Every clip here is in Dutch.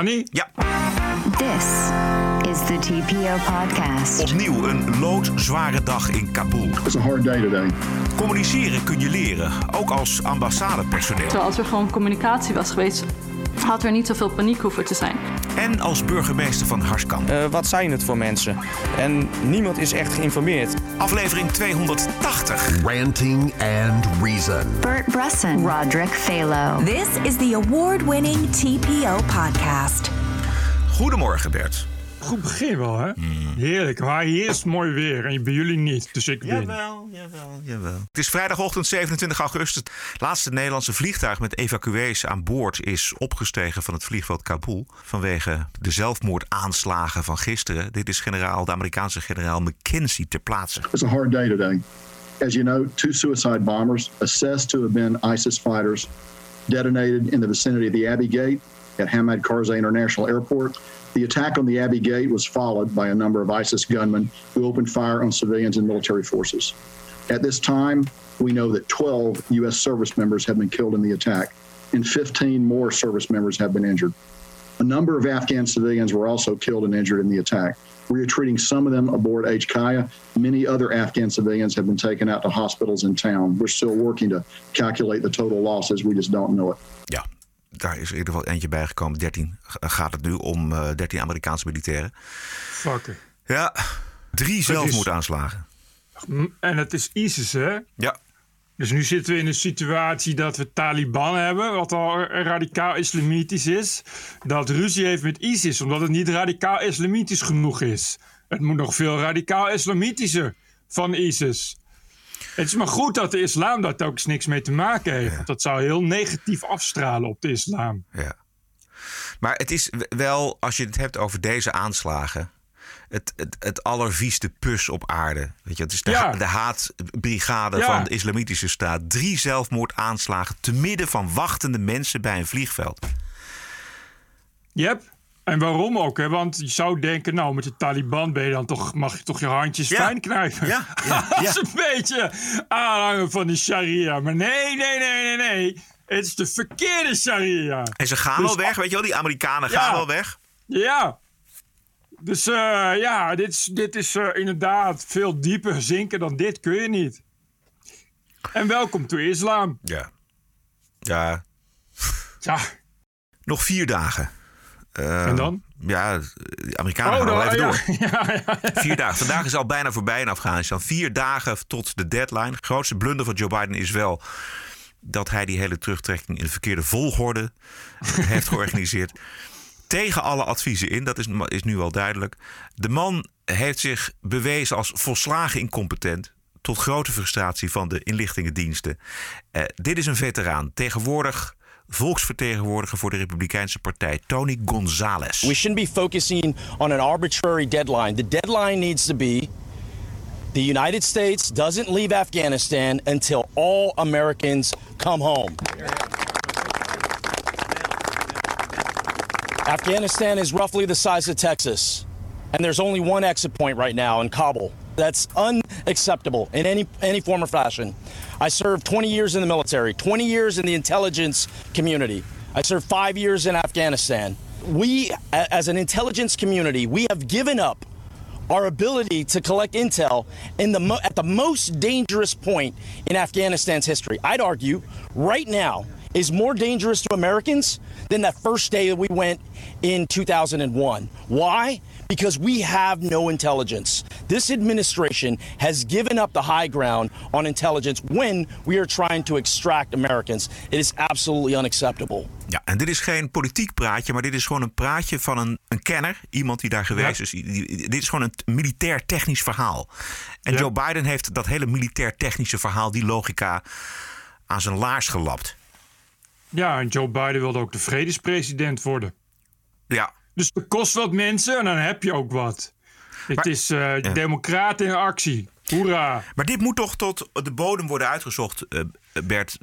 Kan niet? Ja. This is the TPO podcast. Opnieuw een loodzware dag in Kabul. It's a hard day today. Communiceren kun je leren, ook als ambassadepersoneel. Terwijl als er gewoon communicatie was geweest, had er niet zoveel paniek hoeven te zijn. En als burgemeester van Harskamp. Uh, wat zijn het voor mensen? En niemand is echt geïnformeerd. Aflevering 280. Ranting and Reason. Bert Bresson, Roderick Phalo. This is the award-winning TPO podcast. Goedemorgen Bert. Goed begin wel, hè? Heerlijk. Maar hier is het mooi weer en bij jullie niet, dus ik win. Jawel, jawel, jawel. Het is vrijdagochtend 27 augustus. Het laatste Nederlandse vliegtuig met evacuees aan boord is opgestegen van het vliegveld Kabul. Vanwege de zelfmoordaanslagen van gisteren. Dit is generaal, de Amerikaanse generaal McKenzie ter plaatse. It's a hard day today. As you know, two suicide bombers assessed to have been ISIS fighters detonated in the vicinity of the Abbey Gate at Hamad Karzai International Airport. The attack on the Abbey Gate was followed by a number of ISIS gunmen who opened fire on civilians and military forces. At this time, we know that 12 U.S. service members have been killed in the attack, and 15 more service members have been injured. A number of Afghan civilians were also killed and injured in the attack. We are treating some of them aboard H. Kaya. Many other Afghan civilians have been taken out to hospitals in town. We're still working to calculate the total losses. We just don't know it. Ja, daar is in ieder geval eentje bijgekomen. 13 gaat het nu om uh, 13 Amerikaanse militairen. Fucker. Ja, drie zelfmoordaanslagen. En het is ISIS, hè? Ja. Dus nu zitten we in een situatie dat we Taliban hebben, wat al radicaal islamitisch is. Dat ruzie heeft met ISIS, omdat het niet radicaal islamitisch genoeg is. Het moet nog veel radicaal islamitischer van ISIS. Het is maar goed dat de islam daar ook niks mee te maken heeft. Dat zou heel negatief afstralen op de islam. Ja. Maar het is wel, als je het hebt over deze aanslagen. Het, het, het allervieste pus op aarde. Weet je, het is de, Ja. de haatbrigade Ja. van de islamitische staat. Drie zelfmoordaanslagen te midden van wachtende mensen bij een vliegveld. Yep. En waarom ook? Hè? Want je zou denken, nou, met de Taliban ben je dan toch, mag je toch je handjes Ja. fijn knijpen. Ja, ja, Dat ja. is een beetje aanhangen van die sharia. Maar nee, nee, nee, nee, nee. Het is de verkeerde sharia. En ze gaan Dus- wel weg, weet je wel? Die Amerikanen Ja. gaan wel weg. Ja. Dus eh, ja, dit is, dit is eh, inderdaad veel dieper zinken dan dit kun je niet. En welkom to islam. Ja. Ja, Ja, nog vier dagen. Eh, en dan? Ja, de Amerikanen gaan dan- wel even ja, door. ja, ja, ja. Vier dagen. Vandaag is al bijna voorbij in Afghanistan. Vier dagen tot de deadline. De grootste blunder van Joe Biden is wel dat hij die hele terugtrekking in de verkeerde volgorde heeft georganiseerd. Tegen alle adviezen in, dat is, is nu wel duidelijk. De man heeft zich bewezen als volslagen incompetent. Tot grote frustratie van de inlichtingendiensten. Eh, dit is een veteraan. Tegenwoordig volksvertegenwoordiger voor de Republikeinse Partij, Tony Gonzalez. We shouldn't be focusing on an arbitrary deadline. The deadline needs to be the United States doesn't leave Afghanistan until all Americans come home. Afghanistan is roughly the size of Texas, and there's only one exit point right now in Kabul. That's unacceptable in any any form or fashion. I served 20 years in the military, 20 years in the intelligence community. I served 5 years in Afghanistan. We as an intelligence community, we have given up our ability to collect intel in the mo- at the most dangerous point in Afghanistan's history. I'd argue right now is more dangerous to Americans than that first day that we went in 2001. Why? Because we have no intelligence. This administration has given up the high ground on intelligence when we are trying to extract Americans. It is absolutely unacceptable. Ja, en dit is geen politiek praatje, maar dit is gewoon een praatje van een, een kenner. Iemand die daar geweest Ja. is. Dit is gewoon een militair-technisch verhaal. En Ja. Joe Biden heeft dat hele militair-technische verhaal, die logica, aan zijn laars gelapt. Ja, en Joe Biden wilde ook de vredespresident worden. Ja, Dus het kost wat mensen en dan heb je ook wat. Het is eh democraten in actie. Hoera. maar dit moet toch tot de bodem worden uitgezocht, eh, Bert,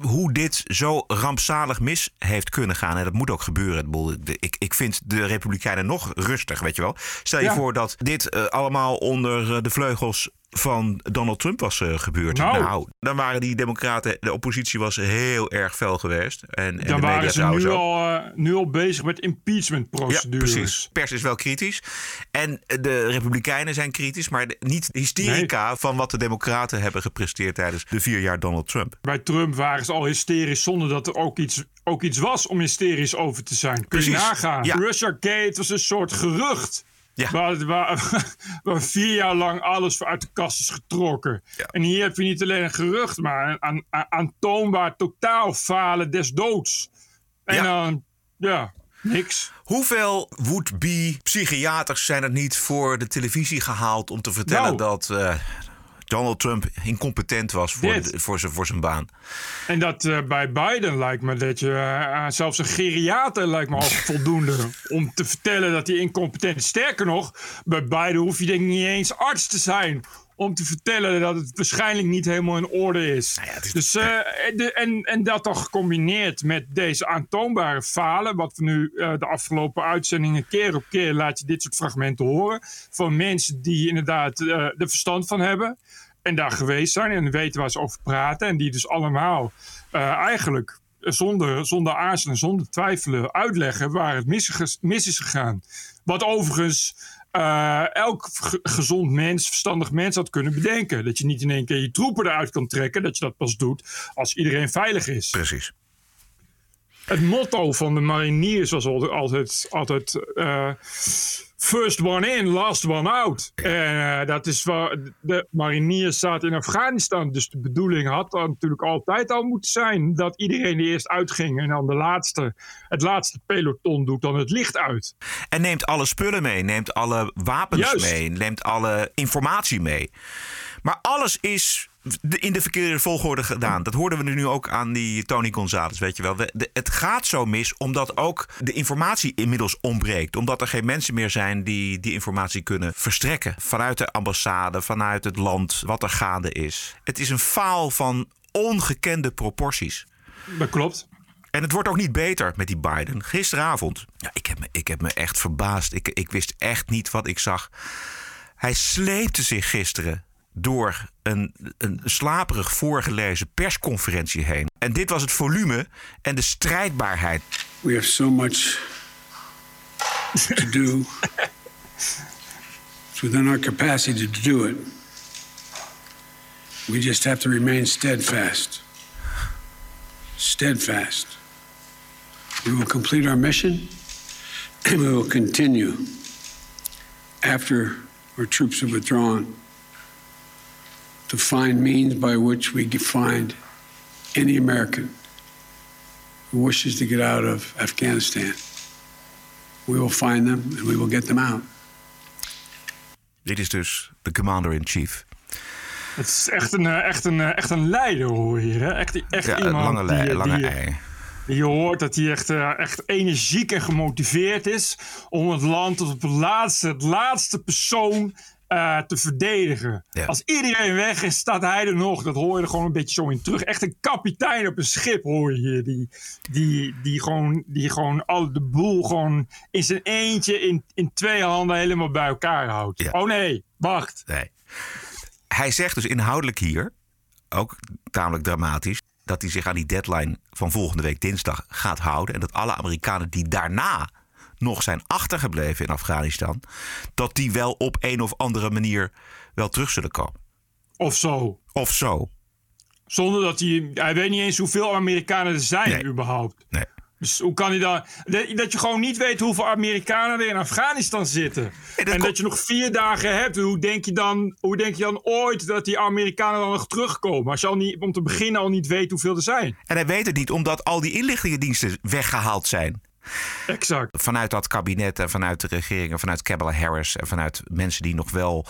hoe dit zo rampzalig mis heeft kunnen gaan. En dat moet ook gebeuren. Ik, ik vind de Republikeinen nog rustig, weet je wel. Stel je voor dat dit uh, allemaal onder uh, de vleugels van Donald Trump was uh, gebeurd. Nou. nou. dan waren die democraten, de oppositie was heel erg fel geweest. En, en dan de waren ze nu al, uh, nu al bezig met impeachmentprocedures. Ja, precies. Pers is wel kritisch. En de Republikeinen zijn kritisch, maar de, niet hysterica nee. van wat de democraten hebben gepresteerd tijdens de vier jaar Donald Trump. Bij Trump waren ze al hysterisch zonder dat er ook iets, ook iets was om hysterisch over te zijn. Kun precies. je nagaan. Ja. Russia Gate was een soort gerucht. Ja. Waar, waar, waar, vier jaar lang alles uit de kast is getrokken. Ja. En hier heb je niet alleen een gerucht, maar een aan, aantoonbaar totaal falen des doods. En Ja. dan, ja, niks. Hoeveel would-be psychiaters zijn er niet voor de televisie gehaald om te vertellen Nou. dat eh, Donald Trump incompetent was voor, de- voor, zijn, voor zijn baan? En dat eh, bij Biden lijkt me dat je eh, zelfs een geriater lijkt me al voldoende om te vertellen dat hij incompetent is. Sterker nog, bij Biden hoef je denk ik niet eens arts te zijn om te vertellen dat het waarschijnlijk niet helemaal in orde is. Nou ja, is- Dus, eh, en, de- en, en dat dan gecombineerd met deze aantoonbare falen, wat we nu eh, de afgelopen uitzendingen keer op keer laat je dit soort fragmenten horen van mensen die inderdaad eh er verstand van hebben en daar geweest zijn en weten waar ze over praten en die dus allemaal eigenlijk zonder, zonder aarzelen, zonder twijfelen uitleggen waar het mis is gegaan. Wat overigens eh, elk ge- gezond mens, verstandig mens had kunnen bedenken. Dat je niet in één keer je troepen eruit kan trekken. Dat je dat pas doet als iedereen veilig is. Precies. Het motto van de mariniers was altijd, altijd, altijd eh, first one in, last one out. En eh, dat is waar de mariniers zaten in Afghanistan. Dus de bedoeling had dan natuurlijk altijd al moeten zijn dat iedereen er eerst uitging. En dan de laatste, het laatste peloton doet dan het licht uit. En neemt alle spullen mee, neemt alle wapens Juist. mee, neemt alle informatie mee. Maar alles is in de verkeerde volgorde gedaan. Dat hoorden we nu ook aan die Tony Gonzalez, weet je wel. De- het gaat zo mis omdat ook de informatie inmiddels ontbreekt. Omdat er geen mensen meer zijn die die informatie kunnen verstrekken. Vanuit de ambassade, vanuit het land, wat er gaande is. Het is een faal van ongekende proporties. Dat klopt. En het wordt ook niet beter met die Biden. Gisteravond, ja, ik, heb me, ik heb me echt verbaasd. Ik, ik wist echt niet wat ik zag. Hij sleepte zich gisteren door een, een slaperig voorgelezen persconferentie heen. En dit was het volume en de strijdbaarheid. We have so much to do. It's within our capacity to do it. We just have to remain steadfast. Steadfast. We will complete our mission and we will continue after our troops have withdrawn to find means by which we can find any American who wishes to get out of Afghanistan. We will find them and we will get them out. Dit is dus de commander-in-chief. Het is echt een, eh, echt een, eh, echt een leider hoor je hier. Hè? Echt, echt Ja, een iemand lange, die, lange die, ei. Je hoort dat hij echt, eh, echt energiek en gemotiveerd is om het land tot op het laatste, het laatste persoon eh, te verdedigen. Ja. Als iedereen weg is, staat hij er nog. Dat hoor je er gewoon een beetje zo in terug. Echt een kapitein op een schip hoor je hier. Die, die, die, gewoon, die gewoon al de boel gewoon in zijn eentje in, in twee handen helemaal bij elkaar houdt. Ja. Oh nee, wacht. Nee. Hij zegt dus inhoudelijk hier, ook tamelijk dramatisch, dat hij zich aan die deadline van volgende week dinsdag gaat houden. En dat alle Amerikanen die daarna nog zijn achtergebleven in Afghanistan, dat die wel op een of andere manier wel terug zullen komen. Of zo. Of zo. Zonder dat hij... Hij weet niet eens hoeveel Amerikanen er zijn Nee. überhaupt. Nee. Dus hoe kan hij dan... Dat, je gewoon niet weet hoeveel Amerikanen er in Afghanistan zitten. En dat en ko- dat je nog vier dagen hebt. Hoe denk, je dan, hoe denk je dan ooit dat die Amerikanen dan nog terugkomen? Als je al niet, om te beginnen al niet weet hoeveel er zijn. En hij weet het niet omdat al die inlichtingendiensten weggehaald zijn. Exact. Vanuit dat kabinet en vanuit de regering en vanuit Kamala Harris en vanuit mensen die nog wel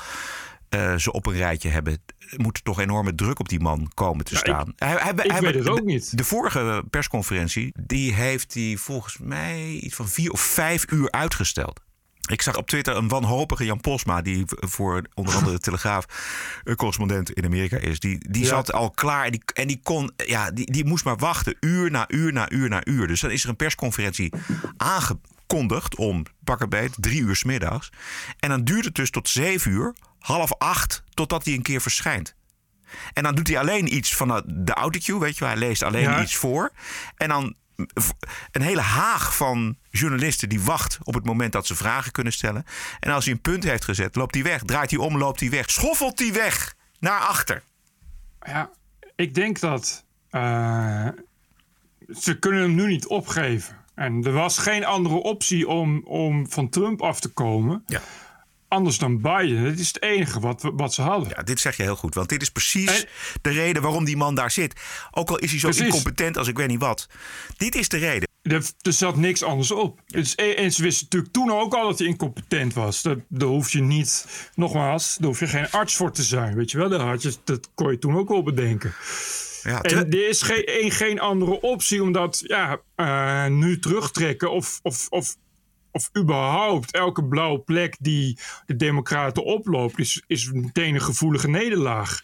eh, ze op een rijtje hebben, moet er toch enorme druk op die man komen te Ja, ik- staan. hij, hij, ik hij- weet het ook de- niet. De vorige persconferentie, die heeft hij volgens mij iets van vier of vijf uur uitgesteld. Ik zag op Twitter een wanhopige Jan Posma, die voor onder andere de Telegraaf correspondent in Amerika is. Die, die Ja. zat al klaar en die, en die kon, ja, die, die moest maar wachten, uur na uur na uur na uur. Dus dan is er een persconferentie aangekondigd om pakkenbeet drie uur 's middags. En dan duurt het dus tot zeven uur, half acht, totdat hij een keer verschijnt. En dan doet hij alleen iets van de- de autocue, weet je wel. Hij leest alleen Ja. iets voor. En dan een hele haag van journalisten die wacht op het moment dat ze vragen kunnen stellen. En als hij een punt heeft gezet, loopt hij weg. Draait hij om, loopt hij weg. Schoffelt hij weg naar achter. Ja, ik denk dat eh, ze kunnen hem nu niet opgeven. En er was geen andere optie om, om van Trump af te komen. Ja. Anders dan Biden. Het is het enige wat, wat ze hadden. Ja, dit zeg je heel goed. Want dit is precies En- de reden waarom die man daar zit. Ook al is hij zo Precies. incompetent als ik weet niet wat. Dit is de reden. Er, er zat niks anders op. Dus, en ze wisten natuurlijk toen ook al dat hij incompetent was. Dat, daar hoef je niet, nogmaals, daar hoef je geen arts voor te zijn. Weet je wel, dat, had je, dat kon je toen ook wel bedenken. Ja, En er is geen, een- geen andere optie omdat ja, eh, nu terugtrekken of, of, of, of überhaupt elke blauwe plek die de Democraten oploopt, is, is meteen een gevoelige nederlaag.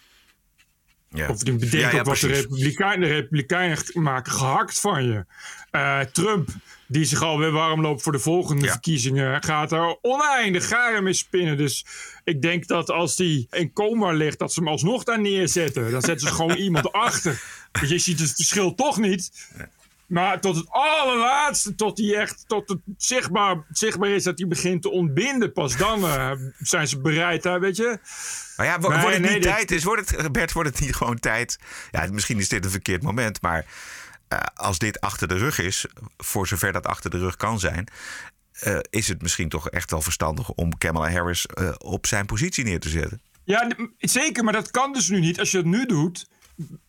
ja. Of die bedenkt Ja, ja, ook wat de. Republikeinen, de Republikeinen maken gehakt van je. Eh, Trump, die zich alweer warm loopt voor de volgende verkiezingen, gaat er oneindig garen mee spinnen. Dus ik denk dat als die in coma ligt, dat ze hem alsnog daar neerzetten. Dan zetten ze gewoon iemand achter. Dus je ziet het verschil toch niet. Maar tot het allerlaatste, tot hij echt tot het zichtbaar, zichtbaar is dat hij begint te ontbinden, pas dan eh, zijn ze bereid, hè, weet je. Maar ja, wo- Nee, wordt het nee, niet dit- tijd? Is, wordt het, Bert, wordt het niet gewoon tijd? Ja, misschien is dit een verkeerd moment, maar eh, als dit achter de rug is, voor zover dat achter de rug kan zijn, eh, is het misschien toch echt wel verstandig om Kamala Harris op zijn positie neer te zetten. Ja, zeker, maar dat kan dus nu niet. Als je het nu doet,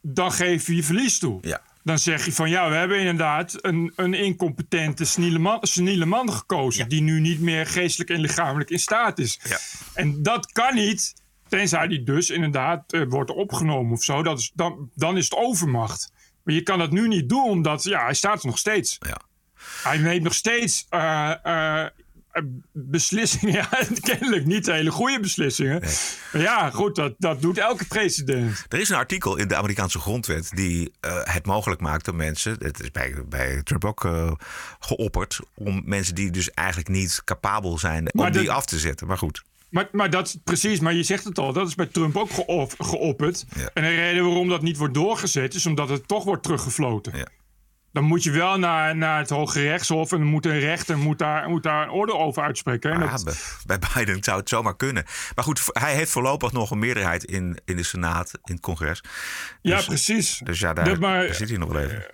dan geef je je verlies toe. Ja. Dan zeg je van ja, we hebben inderdaad een, een incompetente, seniele man, seniele man gekozen. Die nu niet meer geestelijk en lichamelijk in staat is. Ja. En dat kan niet, tenzij die dus inderdaad eh, wordt opgenomen of zo. Dat is, dan, dan is het overmacht. Maar je kan dat nu niet doen, omdat ja, hij staat er nog steeds. Ja. Hij neemt nog steeds eh, eh, beslissingen. Ja, kennelijk niet hele goede beslissingen. Maar ja, goed, dat, dat doet elke president. Er is een artikel in de Amerikaanse grondwet die eh, het mogelijk maakt om mensen, het is bij, bij Trump ook eh, geopperd, om mensen die dus eigenlijk niet capabel zijn, om die af te zetten. Maar goed. Maar, maar dat precies, maar je zegt het al, dat is bij Trump ook geopperd. Ja. En de reden waarom dat niet wordt doorgezet is omdat het toch wordt teruggefloten. Ja. Dan moet je wel naar, naar het Hoge Rechtshof en dan moet een rechter moet daar, moet daar een orde over uitspreken. En Ja, dat, bij, Biden zou het zomaar kunnen. Maar goed, hij heeft voorlopig nog een meerderheid in, in de Senaat, in het congres. ja, dus- precies. Dus ja, daar, Dat maar- daar zit hij nog wel even.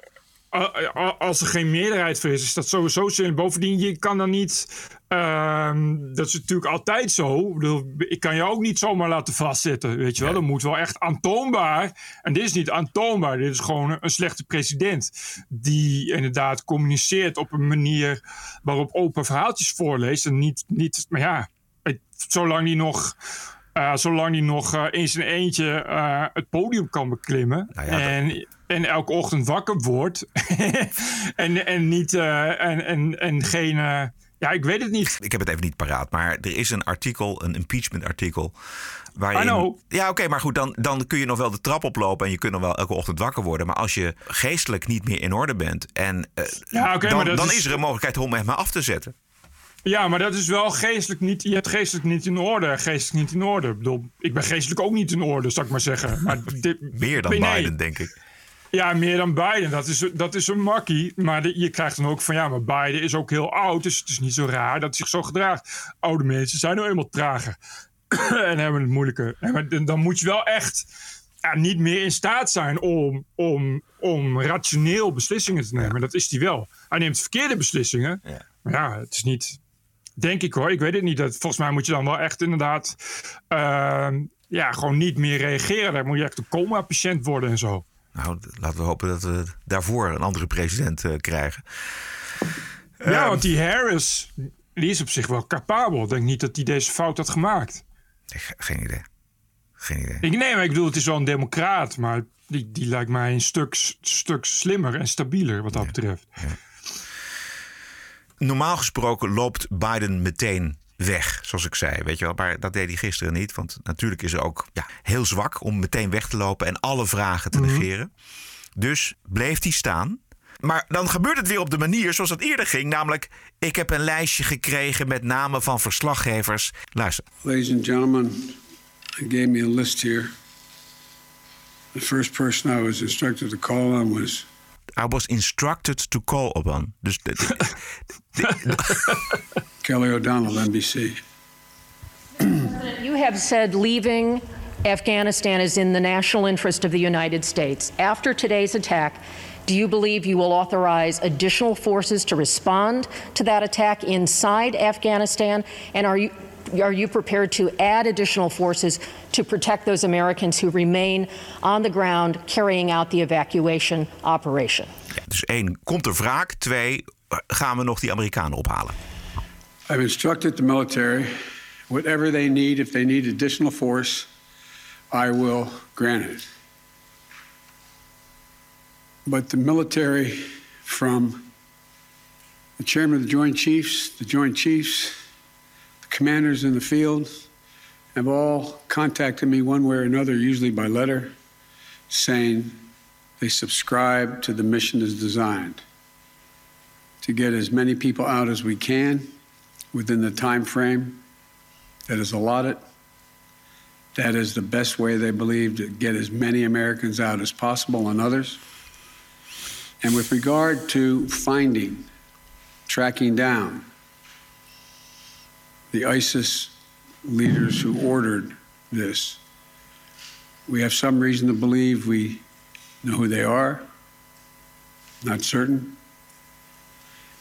Als er geen meerderheid voor is, is dat sowieso zin. Bovendien, je kan dan niet. ehm, dat is natuurlijk altijd zo. Ik, bedoel, ik kan je ook niet zomaar laten vastzetten. Weet je wel, dat moet wel echt aantoonbaar. En dit is niet aantoonbaar. Dit is gewoon een, slechte president. Die inderdaad communiceert op een manier waarop open verhaaltjes voorleest. En niet. niet maar ja, het- zolang die nog. eh, zolang die nog eh, in zijn eentje eh, het podium kan beklimmen. Nou ja, en, en elke ochtend wakker wordt. en, en niet. eh, en, en, en geen. eh, ja, ik weet het niet. Ik heb het even niet paraat, maar er is een artikel, een impeachment artikel. Waarin. Ja, oké, maar goed, dan, dan kun je nog wel de trap oplopen en je kunt nog wel elke ochtend wakker worden. Maar als je geestelijk niet meer in orde bent, en, eh, Ja, dan, dan is- is er een mogelijkheid om hem af te zetten. Ja, maar dat is wel geestelijk niet. Je hebt geestelijk niet in orde. Geestelijk niet in orde. Ik bedoel, ik ben geestelijk ook niet in orde, zou ik maar zeggen. Maar dit, Meer dan nee, Biden, denk ik. Ja, meer dan Biden. Dat is, dat is een makkie. Maar de- je krijgt dan ook van ja, maar Biden is ook heel oud. Dus het is niet zo raar dat hij zich zo gedraagt. Oude mensen zijn nou eenmaal trager. en hebben het moeilijker. En dan moet je wel echt ja, niet meer in staat zijn om, om, om rationeel beslissingen te nemen. Dat is hij wel. Hij neemt verkeerde beslissingen. Ja. Maar ja, het is niet. Denk ik hoor, ik weet het niet. Dat, volgens mij moet je dan wel echt inderdaad. ehm, ja, gewoon niet meer reageren. Dan moet je echt een coma-patiënt worden en zo. Nou, laten we hopen dat we daarvoor een andere president eh, krijgen. Ja, Ehm, want die Harris, die is op zich wel capabel. Ik denk niet dat hij deze fout had gemaakt. Geen idee. Geen idee. Ik, nee, maar ik bedoel, het is wel een democraat. Maar die, die lijkt mij een stuk, stuk slimmer en stabieler wat dat betreft. Normaal gesproken loopt Biden meteen weg, zoals ik zei. Weet je wel, maar dat deed hij gisteren niet. Want natuurlijk is hij ook ja, heel zwak om meteen weg te lopen en alle vragen te negeren. Dus bleef hij staan. Maar dan gebeurt het weer op de manier zoals het eerder ging. Namelijk, ik heb een lijstje gekregen met namen van verslaggevers. Luister. Ladies and gentlemen, they gave me a list here. The first person I was instructed to call on was I was instructed to call upon. Dus de- de- Kelly O'Donnell, NBC. You have said leaving Afghanistan is in the national interest of the United States. After today's attack, do you believe you will authorize additional forces to respond to that attack inside Afghanistan? And are you are you prepared to add additional forces to protect those Americans who remain on the ground carrying out the evacuation operation? ja, dus één, komt er wraak? Twee, gaan we nog die Amerikanen ophalen? I've instructed the military, whatever they need, if they need additional force, I will grant it. But the military, from the chairman of the Joint Chiefs, the Joint Chiefs, commanders in the field, have all contacted me one way or another, usually by letter, saying they subscribe to the mission as designed to get as many people out as we can within the time frame that is allotted. That is the best way they believe to get as many Americans out as possible and others. And with regard to finding, tracking down the ISIS leaders who ordered this, we have some reason to believe we know who they are, not certain.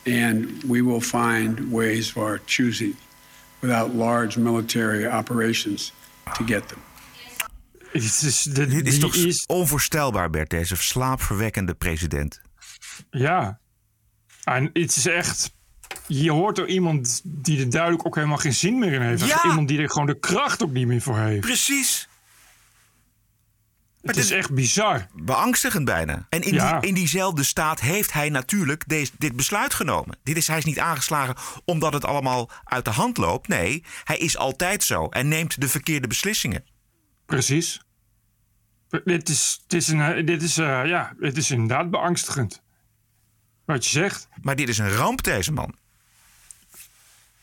And we will find ways of our choosing without large military operations to get them. Het is, de, Dit is die toch onvoorstelbaar, Bert, deze slaapverwekkende president. Ja. En het is echt... Je hoort er iemand die er duidelijk ook helemaal geen zin meer in heeft. Ja. Iemand die er gewoon de kracht ook niet meer voor heeft. Precies. Het is echt bizar. Beangstigend bijna. En in, Ja. die, in diezelfde staat heeft hij natuurlijk deze, dit besluit genomen. Dit is, hij is niet aangeslagen omdat het allemaal uit de hand loopt. Nee, hij is altijd zo en neemt de verkeerde beslissingen. Precies. Dit is, dit is, een, dit is, eh, ja, het is inderdaad beangstigend. Wat je zegt. Maar dit is een ramp, deze man.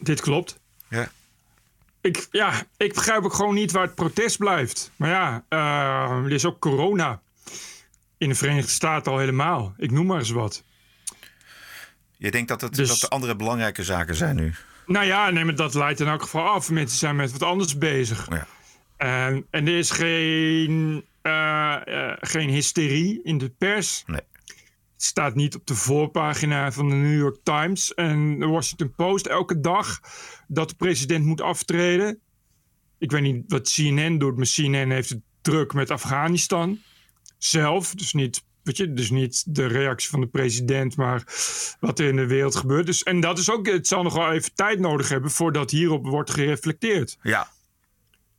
Dit klopt. Ja. Ik, ja, ik begrijp ook gewoon niet waar het protest blijft. Maar ja, eh, er is ook corona. In de Verenigde Staten al helemaal. Ik noem maar eens wat. Je denkt dat, het, Dus- dat er andere belangrijke zaken zijn nu. Nou ja, nee, maar dat leidt in elk geval af. Mensen zijn met wat anders bezig. Ja. En, en er is geen, eh, eh, geen hysterie in de pers. Nee. Het staat niet op de voorpagina van de New York Times en de Washington Post elke dag dat de president moet aftreden. Ik weet niet wat CNN doet, maar CNN heeft het druk met Afghanistan zelf. Dus niet, weet je, dus niet de reactie van de president, maar wat er in de wereld gebeurt. Dus, en dat is ook, het zal nog wel even tijd nodig hebben voordat hierop wordt gereflecteerd. Ja.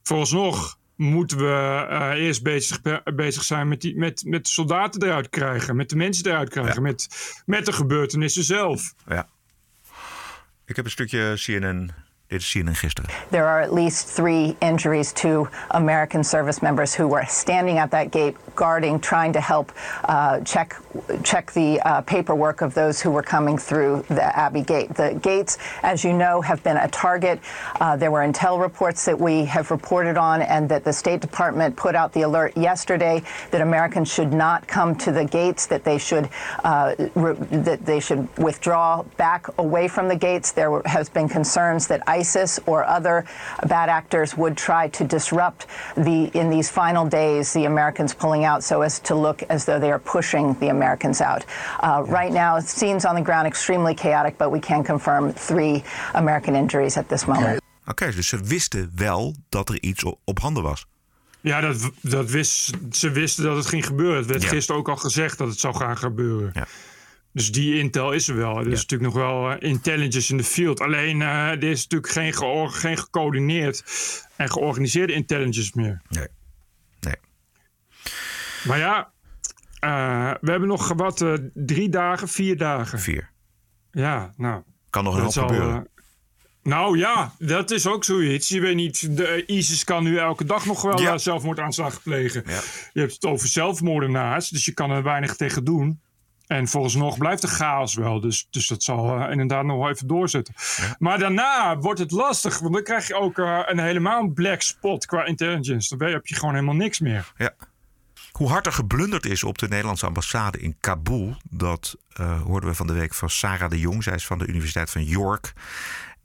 Vooralsnog moeten we eh, eerst bezig, bezig zijn met, die, met, met de soldaten eruit krijgen, met de mensen eruit krijgen, met, met de gebeurtenissen zelf. ja. Ik heb een stukje CNN. Dit is CNN gisteren. There are at least three injuries to American service members who were standing at that gate, guarding, trying to help uh, check check the uh, paperwork of those who were coming through the Abbey Gate. The gates, as you know, have been a target. Uh, there were intel reports that we have reported on, and that the State Department put out the alert yesterday that Americans should not come to the gates. That they should uh, that they should withdraw back away from the gates. There has been concerns that ISIS or other bad actors would try to disrupt the in these final days the Americans pulling out so as to look as though they are pushing the Americans out. Uh, right now, it seems on the ground extremely chaotic, but we can confirm three American injuries at this moment. Oké, dus ze wisten wel dat er iets op, op handen was. Ja, dat, dat wist, ze wisten dat het ging gebeuren. Het werd Ja. gisteren ook al gezegd dat het zou gaan gebeuren. Ja. Dus die intel is er wel. Er is natuurlijk nog wel eh, intelligence in de field. Alleen eh, er is natuurlijk geen, geen gecoördineerd en georganiseerde intelligence meer. Nee. Nee. Maar ja, eh, we hebben nog wat drie dagen, vier dagen. Vier. Ja, nou. Kan nog een hoop gebeuren. Nou ja, dat is ook zoiets. Je weet niet, de ISIS kan nu elke dag nog wel Ja. zelfmoordaanslag plegen. Ja. Je hebt het over zelfmoordenaars, dus je kan er weinig tegen doen. En vooralsnog blijft de chaos wel. Dus, dus dat zal eh, inderdaad nog wel even doorzetten. Maar daarna wordt het lastig. Want dan krijg je ook eh, een helemaal black spot qua intelligence. Dan heb je gewoon helemaal niks meer. Ja. Hoe hard er geblunderd is op de Nederlandse ambassade in Kabul, dat eh, hoorden we van de week van Sarah de Jong. Zij is van de Universiteit van York.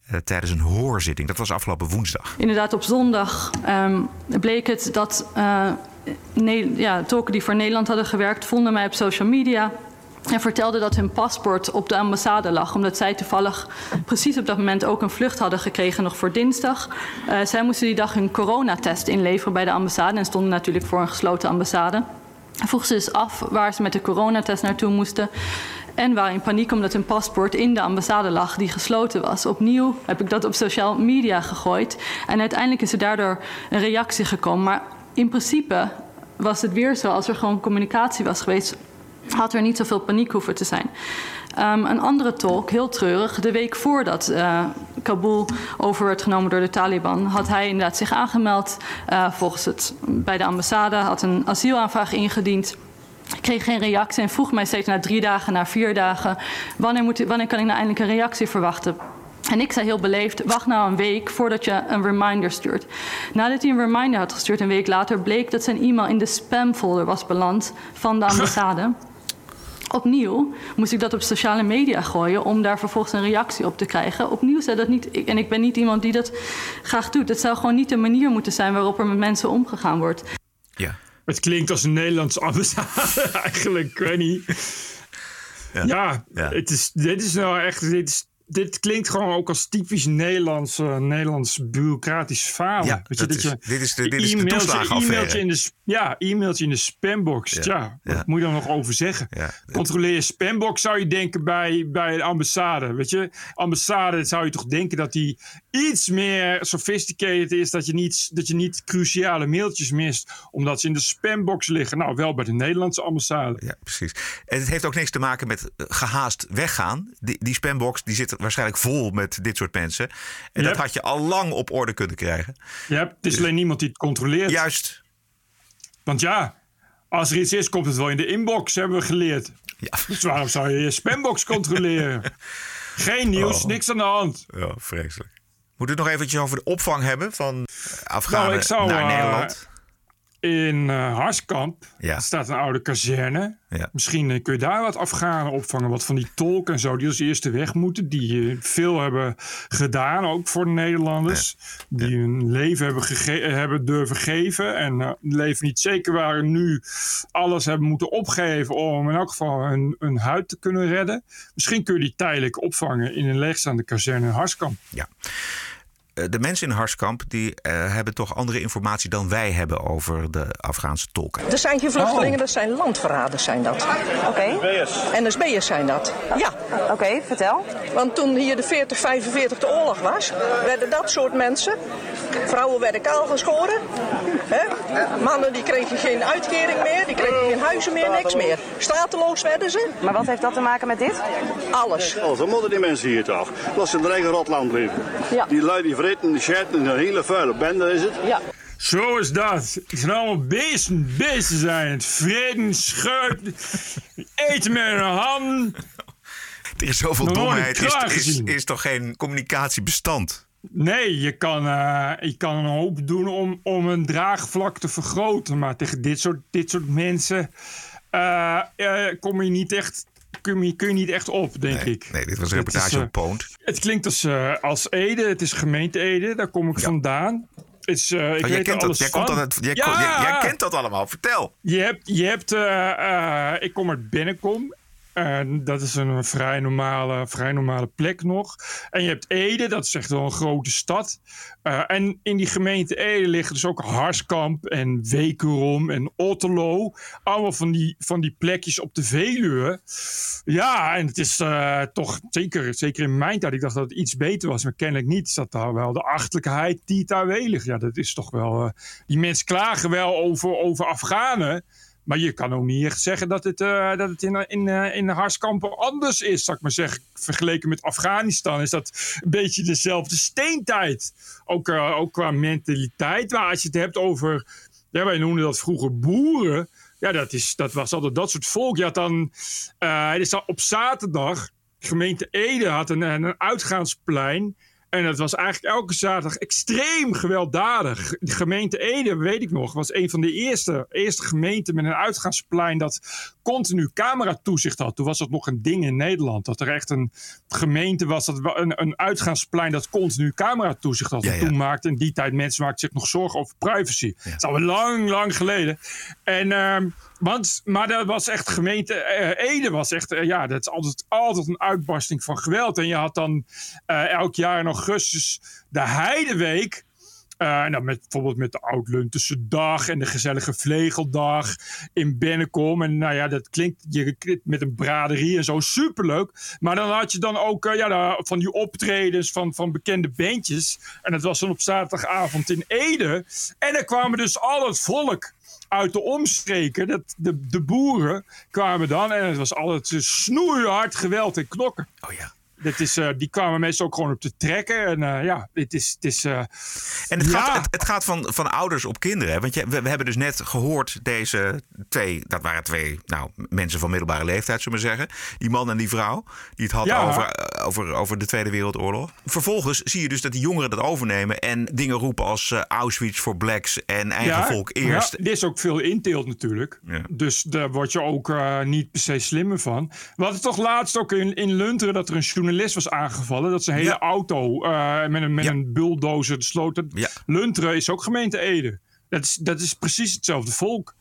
eh, tijdens een hoorzitting. Dat was afgelopen woensdag. Inderdaad, op zondag ehm, bleek het dat eh, Ne- ja, tolken die voor Nederland hadden gewerkt, vonden mij op social media. En vertelden dat hun paspoort op de ambassade lag. Omdat zij toevallig precies op dat moment ook een vlucht hadden gekregen, nog voor dinsdag. Eh, zij moesten die dag hun coronatest inleveren bij de ambassade. En stonden natuurlijk voor een gesloten ambassade. Vroeg ze dus af waar ze met de coronatest naartoe moesten. En waren in paniek omdat hun paspoort in de ambassade lag die gesloten was. Opnieuw heb ik dat op social media gegooid. En uiteindelijk is er daardoor een reactie gekomen. Maar in principe was het weer zo, als er gewoon communicatie was geweest, had er niet zoveel paniek hoeven te zijn. Ehm, een andere tolk, heel treurig, de week voordat eh, Kabul over werd genomen door de Taliban, had hij inderdaad zich aangemeld eh, volgens het bij de ambassade, had een asielaanvraag ingediend. Ik kreeg geen reactie en vroeg mij steeds na drie dagen, na vier dagen, wanneer, moet, wanneer kan ik nou eindelijk een reactie verwachten? En ik zei heel beleefd, wacht nou een week voordat je een reminder stuurt. Nadat hij een reminder had gestuurd, een week later, bleek dat zijn e-mail in de spamfolder was beland van de ambassade. Opnieuw moest ik dat op sociale media gooien om daar vervolgens een reactie op te krijgen. Opnieuw zei dat niet, ik- en ik ben niet iemand die dat graag doet. Het zou gewoon niet de manier moeten zijn waarop er met mensen omgegaan wordt. Ja. Het klinkt als een Nederlandse ambassade eigenlijk, ik weet niet. Ja, Ja. Het is, dit is nou echt... Dit, is, dit klinkt gewoon ook als typisch Nederlands, eh, Nederlands bureaucratisch falen. Ja, Weet je, dat is- dit is de- dit is de toeslagenaffaire. e-mailtje in de, ja, e-mailtje in de spambox. Ja, Ja, wat ja. moet je dan nog over zeggen? Ja. Controleer je spambox zou je denken bij, bij de ambassade. Weet je, ambassade zou je toch denken dat die iets meer sophisticated is. Dat je niet, dat je niet cruciale mailtjes mist omdat ze in de spambox liggen. Nou, wel bij de Nederlandse ambassade. Ja, precies. En het heeft ook niks te maken met eh, gehaast weggaan. Die, die spambox die zit waarschijnlijk vol met dit soort mensen. En dat had je al lang op orde kunnen krijgen. Hebt, het is alleen niemand die het controleert. Juist. Want ja, als er iets is, komt het wel in de inbox, hebben we geleerd. Ja. Dus waarom zou je je spambox controleren? Geen nieuws, Oh. niks aan de hand. Ja, vreselijk. Moet het nog eventjes over de opvang hebben van Afghanen Nou, ik zou, naar eh, Nederland? In eh Harskamp Ja. staat een oude kazerne. Ja. Misschien eh, kun je daar wat Afghanen opvangen. Wat van die tolken en zo, die als eerste weg moeten. Die eh, veel hebben gedaan, ook voor de Nederlanders. Die hun leven hebben, hebben durven geven. En leven niet zeker waren nu alles hebben moeten opgeven. Om in elk geval hun, hun huid te kunnen redden. Misschien kun je die tijdelijk opvangen in een leegstaande kazerne in Harskamp. Ja. Eh, De mensen in Harskamp die, eh, hebben toch andere informatie dan wij hebben over de Afghaanse tolken. Er zijn geen vluchtelingen, dat zijn landverraders zijn dat. Oké. NSB'ers zijn dat. Ja. Oké, vertel. Want toen hier de 40, 45 de oorlog was, werden dat soort mensen, vrouwen werden kaal geschoren. Hè? Mannen die kregen geen uitkering meer, die kregen geen huizen meer, niks meer. Stateloos werden ze. Maar wat heeft dat te maken met dit? Alles. Oh, zo moeten die mensen hier toch. Laat ze in hun eigen rotland leven. Ja. Die lui die die scheiden, een hele vuile bende is het. Ja. Zo is dat. Het zijn allemaal beesten. Beesten zijn het. Vreden, scheuten, eten met hun handen. Er is zoveel domheid. Is, is toch geen communicatiebestand? Nee, je kan, eh, je kan een hoop doen om, om een draagvlak te vergroten. Maar tegen dit soort, dit soort mensen eh, eh, kom je niet echt, kun, je, kun je niet echt op, denk ik. Nee, dit was een Het is, reportage eh, op Poont. Het klinkt als, eh, als Ede. Het is gemeente Ede. Daar kom ik vandaan. Is, eh, ik jij, weet kent dat, alles jij, komt dat, jij, Ja! jij, jij kent dat allemaal. Vertel. Je hebt, je hebt ik kom uit Bennekom. Dat is een vrij normale, vrij normale plek nog. En je hebt Ede, dat is echt wel een grote stad. Eh, en in die gemeente Ede liggen dus ook Harskamp en Wekerom en Otterlo. Allemaal van die, van die plekjes op de Veluwe. Ja, en het is eh, toch zeker, zeker in mijn tijd. Ik dacht dat het iets beter was, maar kennelijk niet. Dat daar wel de achtelijkheid die daar welig. Ja, dat is toch wel. eh, die mensen klagen wel over, over Afghanen. Maar je kan ook niet echt zeggen dat het, uh, dat het in, in, uh, in Harskampen anders is, zou ik maar zeggen. Vergeleken met Afghanistan is dat een beetje dezelfde steentijd. Ook, ook qua mentaliteit. Maar als je het hebt over, ja, wij noemden dat vroeger boeren. Ja, dat, is, dat was altijd dat soort volk. Je had dan, uh, op zaterdag, gemeente Ede had een, een uitgaansplein. En dat was eigenlijk elke zaterdag extreem gewelddadig. De gemeente Ede, weet ik nog, was een van de eerste, eerste gemeenten met een uitgaansplein dat continu cameratoezicht had. Toen was dat nog een ding in Nederland. Dat er echt een gemeente was, dat een, een uitgaansplein dat continu cameratoezicht had. Ja, ja. Toen maakte in die tijd mensen maakten zich nog zorgen over privacy. Ja. Dat is al lang, lang geleden. En... Uh, want, maar dat was echt gemeente uh, Ede was echt, uh, ja, dat is altijd, altijd een uitbarsting van geweld. En je had dan uh, elk jaar in augustus de Heideweek. nou, met, bijvoorbeeld met de Oud-Luntense Dag en de gezellige Vlegeldag in Bennekom. En nou ja, dat klinkt je, met een braderie en zo superleuk. Maar dan had je dan ook ja, van die optredens van, van bekende bandjes. En dat was dan op zaterdagavond in Ede. En dan kwamen dus al het volk uit de omstreken, dat, de, de boeren kwamen dan en het was altijd snoeihard geweld en knokken. Oh ja. Dat is, uh, die kwamen meestal ook gewoon op te trekken. En uh, ja, het is. Het is uh, en het, ja. gaat, het, het, gaat van, van ouders op kinderen. Want je, we, we, hebben dus net gehoord, deze twee, dat waren twee nou, mensen van middelbare leeftijd, zullen we zeggen. Die man en die vrouw, die het hadden ja. over, over, over de Tweede Wereldoorlog. Vervolgens zie je dus dat die jongeren dat overnemen en dingen roepen als Auschwitz voor blacks en eigen ja, volk eerst. Ja, er is ook veel inteelt natuurlijk. Dus daar word je ook niet per se slimmer van. We hadden toch laatst ook in, in Lunteren dat er een journalist was aangevallen. Dat zijn hele ja. auto uh, met een, met ja. een bulldozer sloot. Ja. Lunteren is ook gemeente Ede. Dat is, dat is precies hetzelfde volk.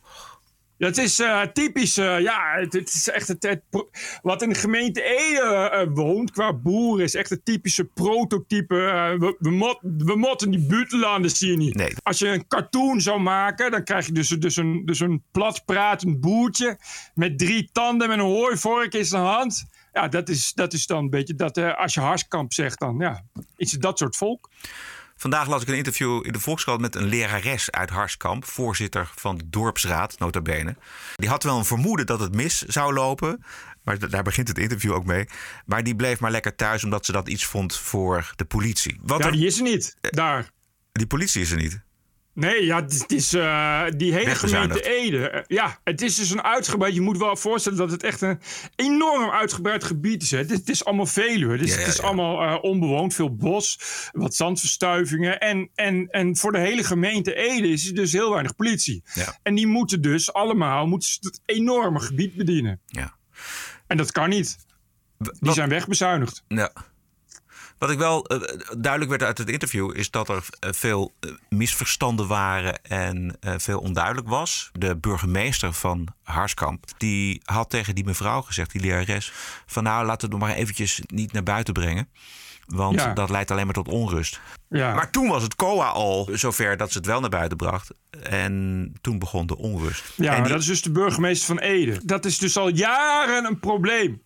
Het is uh, typisch, uh, ja, het, het, is echt het, het, wat in de gemeente Ede uh, woont qua boeren is echt het typische prototype. we, we, mot, we motten die buitenlanders zie je niet. Nee. Als je een cartoon zou maken, dan krijg je dus, dus, een, dus een platpratend boertje met drie tanden met een hooivork in zijn hand. Ja, dat is, dat is dan een beetje dat als je Harskamp zegt, dan ja, is het dat soort volk. Vandaag las ik een interview in de Volkskrant met een lerares uit Harskamp, voorzitter van de dorpsraad, nota bene. Die had wel een vermoeden dat het mis zou lopen, maar daar begint het interview ook mee. Maar die bleef maar lekker thuis omdat ze dat iets vond voor de politie. Wat ja, die is er niet, daar. Die politie is er niet. Nee, ja, het is uh, die hele gemeente Ede. Ja, het is dus een uitgebreid. Je moet wel voorstellen dat het echt een enorm uitgebreid gebied is. Hè. Het, het is allemaal Veluwe. Dus ja, ja, het is allemaal uh, onbewoond, veel bos, wat zandverstuivingen. En, en, en voor de hele gemeente Ede is er dus heel weinig politie. En die moeten dus allemaal moeten het enorme gebied bedienen. Ja. En dat kan niet. Die wat? zijn wegbezuinigd. Ja. Wat ik wel uh, duidelijk werd uit het interview is dat er uh, veel uh, misverstanden waren en veel onduidelijk was. De burgemeester van Harskamp die had tegen die mevrouw gezegd, die lerares, van nou laten we het maar eventjes niet naar buiten brengen. Want ja. dat leidt alleen maar tot onrust. Ja. Maar toen was het COA al zover dat ze het wel naar buiten bracht. En toen begon de onrust. Ja, die... dat is dus de burgemeester van Ede. Dat is dus al jaren een probleem.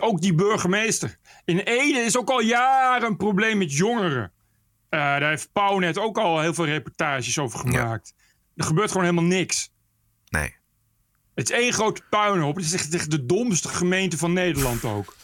Ook die burgemeester. In Ede is ook al jaren een probleem met jongeren. Uh, daar heeft Pauw net ook al heel veel reportages over gemaakt. Ja. Er gebeurt gewoon helemaal niks. Nee. Het is één grote puinhoop. Het is echt de domste gemeente van Nederland ook.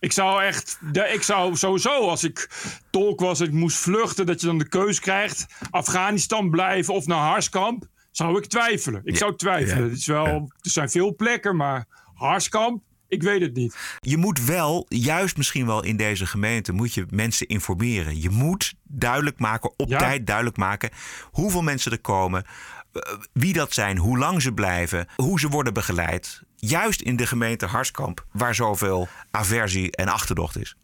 Ik zou echt, ik zou sowieso als ik tolk was en ik moest vluchten, dat je dan de keus krijgt: Afghanistan blijven of naar Harskamp. Zou ik twijfelen. Ik ja. zou twijfelen. Ja. Het is wel. Er zijn veel plekken, maar Harskamp, ik weet het niet. Je moet wel, juist misschien wel in deze gemeente, moet je mensen informeren. Je moet duidelijk maken, op ja. tijd duidelijk maken, hoeveel mensen er komen, wie dat zijn, hoe lang ze blijven, hoe ze worden begeleid. Juist in de gemeente Harskamp, waar zoveel aversie en achterdocht is.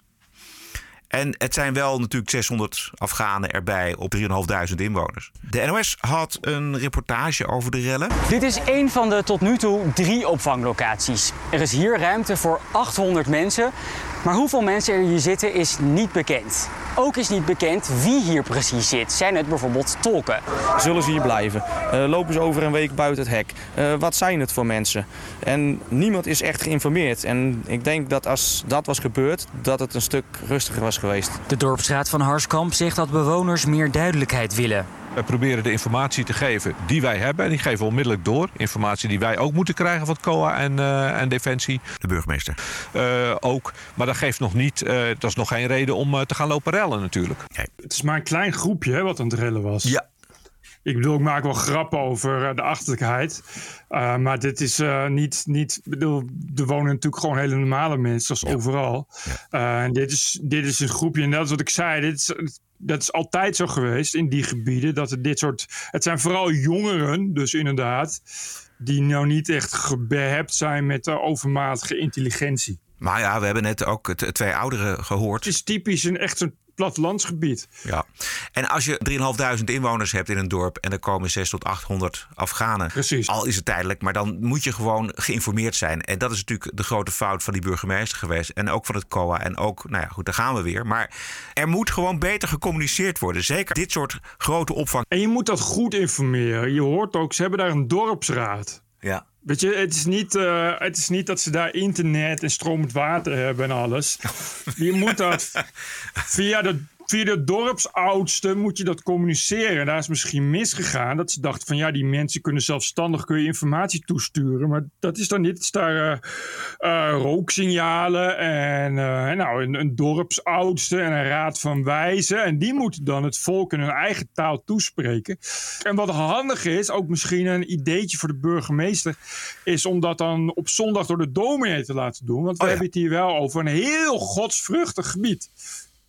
En het zijn wel natuurlijk 600 Afghanen erbij op 3.500 inwoners. De NOS had een reportage over de rellen. Dit is een van de tot nu toe drie opvanglocaties. Er is hier ruimte voor 800 mensen. Maar hoeveel mensen er hier zitten is niet bekend. Ook is niet bekend wie hier precies zit. Zijn het bijvoorbeeld tolken? Zullen ze hier blijven? Uh, lopen ze over een week buiten het hek? Uh, wat zijn het voor mensen? En niemand is echt geïnformeerd. En ik denk dat als dat was gebeurd, dat het een stuk rustiger was geweest. De dorpsraad van Harskamp zegt dat bewoners meer duidelijkheid willen. Wij proberen de informatie te geven die wij hebben. En die geven we onmiddellijk door. Informatie die wij ook moeten krijgen van het COA en, uh, en Defensie. De burgemeester. Uh, ook. Maar dat geeft nog niet, uh, dat is nog geen reden om te gaan lopen rellen natuurlijk. Nee. Het is maar een klein groepje hè, wat aan het rellen was. Ja, ik bedoel, ik maak wel grappen over de achterlijkheid. Uh, maar dit is uh, niet, niet. bedoel, er wonen natuurlijk gewoon hele normale mensen, zoals ja. overal. Ja. Uh, en dit is, dit is een groepje, en dat is wat ik zei. Dit is, dat is altijd zo geweest in die gebieden. Dat het dit soort. Het zijn vooral jongeren, dus inderdaad. Die nou niet echt gebehept zijn met de overmatige intelligentie. Maar ja, we hebben net ook twee ouderen gehoord. Het is typisch een echt een plattelandsgebied. Ja. En als je 3.500 inwoners hebt in een dorp en er komen 6 tot 800 Afghanen. Precies. Al is het tijdelijk, maar dan moet je gewoon geïnformeerd zijn. En dat is natuurlijk de grote fout van die burgemeester geweest. En ook van het COA. En ook, nou ja, goed, daar gaan we weer. Maar er moet gewoon beter gecommuniceerd worden. Zeker dit soort grote opvang. En je moet dat goed informeren. Je hoort ook, ze hebben daar een dorpsraad. Ja. Weet je, het is, niet, uh, het is niet dat ze daar internet en stromend water hebben en alles. Je moet dat via de, via de dorpsoudste moet je dat communiceren. Daar is misschien misgegaan. Dat ze dachten van ja, die mensen kunnen zelfstandig kun je informatie toesturen. Maar dat is dan niet. Het is daar uh, uh, rooksignalen en uh, nou, een, een, dorpsoudste en een raad van wijzen. En die moeten dan het volk in hun eigen taal toespreken. En wat handig is, ook misschien een ideetje voor de burgemeester, is om dat dan op zondag door de dominee te laten doen. Want we Oh ja. hebben het hier wel over een heel godsvruchtig gebied.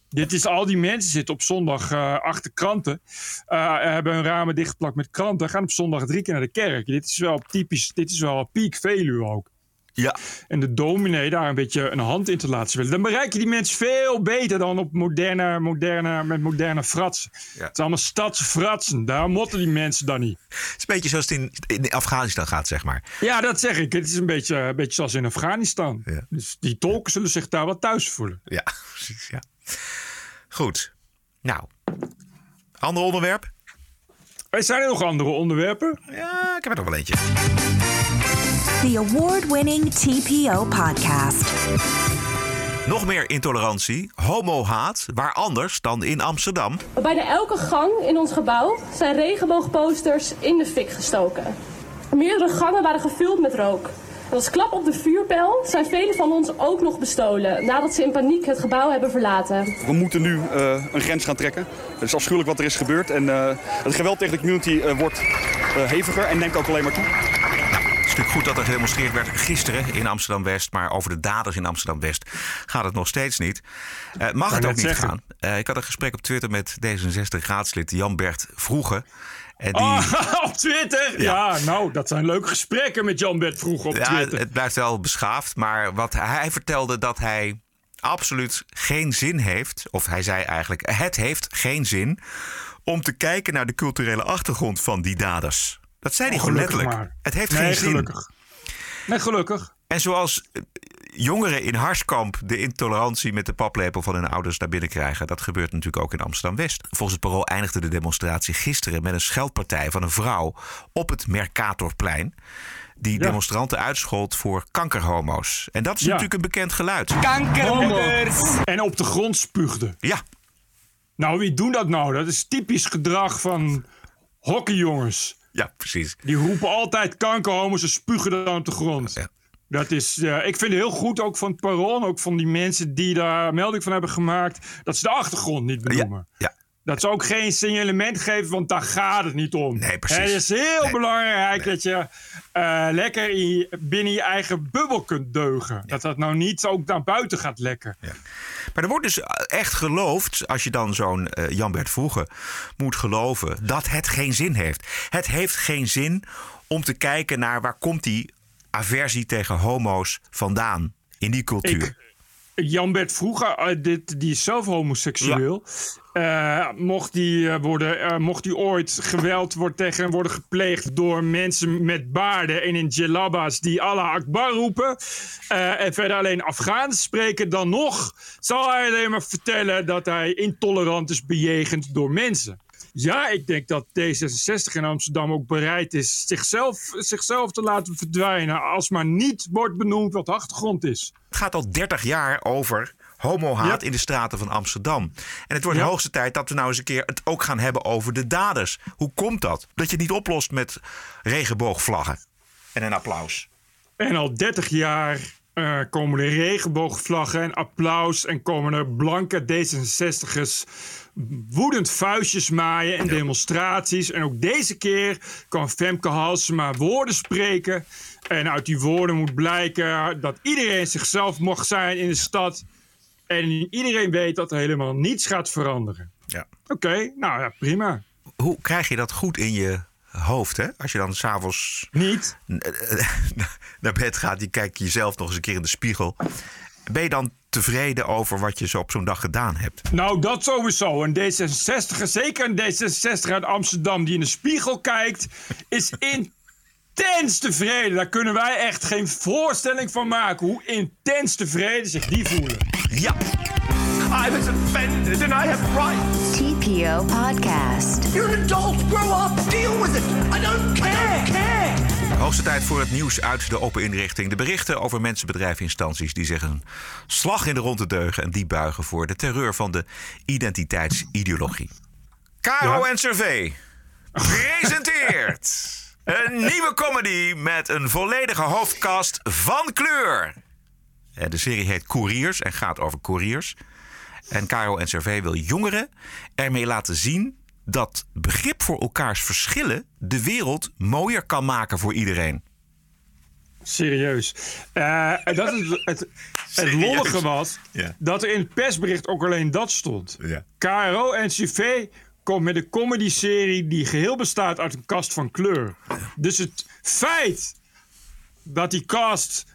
Dit is al die mensen zitten op zondag eh, achter kranten. eh, hebben hun ramen dichtgeplakt met kranten. Gaan op zondag drie keer naar de kerk. Dit is wel typisch. Dit is wel piek Veluwe ook. Ja. En de dominee daar een beetje een hand in te laten spelen. Dan bereik je die mensen veel beter dan op moderne, moderne, met moderne fratsen. Het is allemaal stadsfratsen. Daar motten die mensen dan niet. Het is een beetje zoals het in, in Afghanistan gaat, zeg maar. Ja, dat zeg ik. Het is een beetje, een beetje zoals in Afghanistan. Dus die tolken zullen zich daar wat thuis voelen. Ja, precies. Ja. Goed. Nou, ander onderwerp? Zijn er nog andere onderwerpen? Ja, ik heb er nog wel eentje. The award-winning TPO podcast. Nog meer intolerantie, homohaat, waar anders dan in Amsterdam. Bijna elke gang in ons gebouw zijn regenboogposters in de fik gestoken. Meerdere gangen waren gevuld met rook. En als klap op de vuurpijl zijn velen van ons ook nog bestolen nadat ze in paniek het gebouw hebben verlaten. We moeten nu eh, een grens gaan trekken. Het is afschuwelijk wat er is gebeurd. En eh, het geweld tegen de community eh, wordt eh, heviger en neemt ook alleen maar toe. Het is natuurlijk goed dat er gedemonstreerd werd gisteren in Amsterdam-West. Maar over de daders in Amsterdam-West gaat het nog steeds niet. Eh, mag het ook niet zeggen. gaan. Eh, ik had een gesprek op Twitter met D66-raadslid Jan Bert Vroege. En die, Oh, op Twitter? Ja. nou, dat zijn leuke gesprekken met Jan Bert vroeg op ja, Twitter. het blijft wel beschaafd. Maar wat hij, vertelde dat hij absoluut geen zin heeft. Of hij zei eigenlijk: het heeft geen zin. om te kijken naar de culturele achtergrond van die daders. Dat zei hij Oh, gewoon gelukkig letterlijk. maar. Het heeft Nee, geen zin. gelukkig. Nee, gelukkig. En zoals jongeren in Harskamp de intolerantie met de paplepel van hun ouders naar binnen krijgen, dat gebeurt natuurlijk ook in Amsterdam West. Volgens het parool eindigde de demonstratie gisteren met een scheldpartij van een vrouw op het Mercatorplein. Die demonstranten uitschold voor kankerhomo's. En dat is Ja. natuurlijk een bekend geluid. En op de grond spuugde. Ja. Nou, wie doen dat nou? Dat is typisch gedrag van hockeyjongens. Ja, precies. Die roepen altijd kankerhomo's en spugen dan op de grond. Dat is, eh, ik vind het heel goed ook van het parool, ook van die mensen die daar melding van hebben gemaakt, dat ze de achtergrond niet benoemen. Ja. Dat ze ook geen signalement geven, want daar gaat het niet om. Nee, precies. Het is heel belangrijk dat je eh, lekker in binnen je eigen bubbel kunt deugen. Dat dat nou niet ook naar buiten gaat lekken. Maar er wordt dus echt geloofd, als je dan zo'n eh, Jan-Bert Vroege moet geloven, dat het geen zin heeft. Het heeft geen zin om te kijken naar waar komt die aversie tegen homo's vandaan in die cultuur. Jan-Bert vroeger, eh, dit, die is zelf homoseksueel. Eh, mocht, die, eh, worden, mocht die ooit geweld wordt tegen hem worden gepleegd door mensen met baarden en in djellabas die Allah Akbar roepen. en verder alleen Afghaans spreken, dan nog zal hij alleen maar vertellen dat hij intolerant is bejegend door mensen. Ja, ik denk dat D66 in Amsterdam ook bereid is zichzelf, zichzelf te laten verdwijnen. als maar niet wordt benoemd wat de achtergrond is. Het gaat al 30 jaar over homohaat in de straten van Amsterdam. En het wordt Ja. de hoogste tijd dat we nou eens een keer het ook gaan hebben over de daders. Hoe komt dat? Dat je het niet oplost met regenboogvlaggen en een applaus. En al 30 jaar eh, komen er regenboogvlaggen en applaus. En komen er blanke D66'ers woedend vuistjes maaien en demonstraties. En ook deze keer kan Femke Halsema woorden spreken. En uit die woorden moet blijken dat iedereen zichzelf mag zijn in de stad. En iedereen weet dat er helemaal niets gaat veranderen. Ja. Oké, nou ja, prima. Hoe krijg je dat goed in je hoofd, hè? Als je dan s'avonds Niet. naar bed gaat, je kijkt jezelf nog eens een keer in de spiegel. Ben je dan tevreden over wat je zo op zo'n dag gedaan hebt? Nou, dat sowieso. Een D66, zeker een D66 uit Amsterdam die in de spiegel kijkt, is intens tevreden. Daar kunnen wij echt geen voorstelling van maken hoe intens tevreden zich die voelen. Ja. I was offended and I have rights. TPO Podcast. You're an adult. Grow up. Deal with it. I don't care. care. Hoogste tijd voor het nieuws uit de open inrichting. De berichten over mensen, bedrijven, instanties die zich een slag in de ronde deugen en die buigen voor de terreur van de identiteitsideologie. Caro en Survey presenteert een nieuwe comedy met een volledige hoofdcast van kleur. Eh, De serie heet Couriers en gaat over couriers. En Caro en Survey wil jongeren ermee laten zien dat begrip voor elkaars verschillen de wereld mooier kan maken voor iedereen. Serieus. Eh, dat is het, het, het lollige was Ja. dat er in het persbericht ook alleen dat stond. Ja. KRO en CV komt met een comedy-serie die geheel bestaat uit een kast van kleur. Dus het feit dat die cast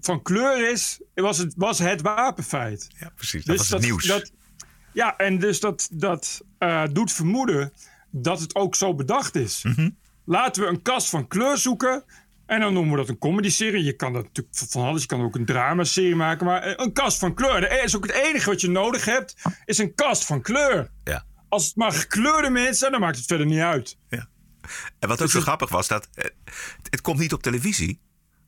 van kleur is, was het, was het wapenfeit. Ja, precies. Dat Dus was het nieuws. Ja, en dus dat, dat eh, doet vermoeden dat het ook zo bedacht is. Mhm. Laten we een kast van kleur zoeken. En dan noemen we dat een comedy-serie. Je kan dat natuurlijk van alles. Je kan ook een dramaserie maken. Maar eh, een kast van kleur. Dat is ook het enige wat je nodig hebt. Is een kast van kleur. Ja. Als het maar gekleurde mensen zijn, dan maakt het verder niet uit. Ja. En wat ook zo grappig was, dat eh, het, het komt niet op televisie.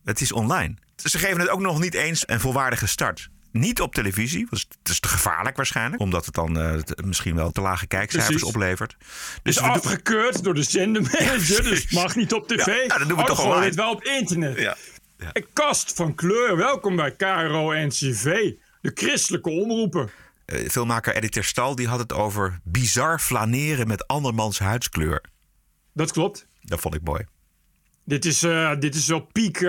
Het is online. Ze geven het ook nog niet eens een volwaardige start. Niet op televisie, want het is te gevaarlijk waarschijnlijk. Omdat het dan eh, misschien wel te lage kijkcijfers Precies. oplevert. Dus we doen- afgekeurd door de zendermanager. dus het mag niet op tv. Ja, nou, dan doen we Oh, toch wel op internet. Ja. Een kast van kleur. Welkom bij KRO NCV. De christelijke omroepen. Eh, filmmaker Eddie Terstal die had het over bizar flaneren met andermans huidskleur. Dat klopt. Dat vond ik mooi. Dit is, eh, dit is wel piek,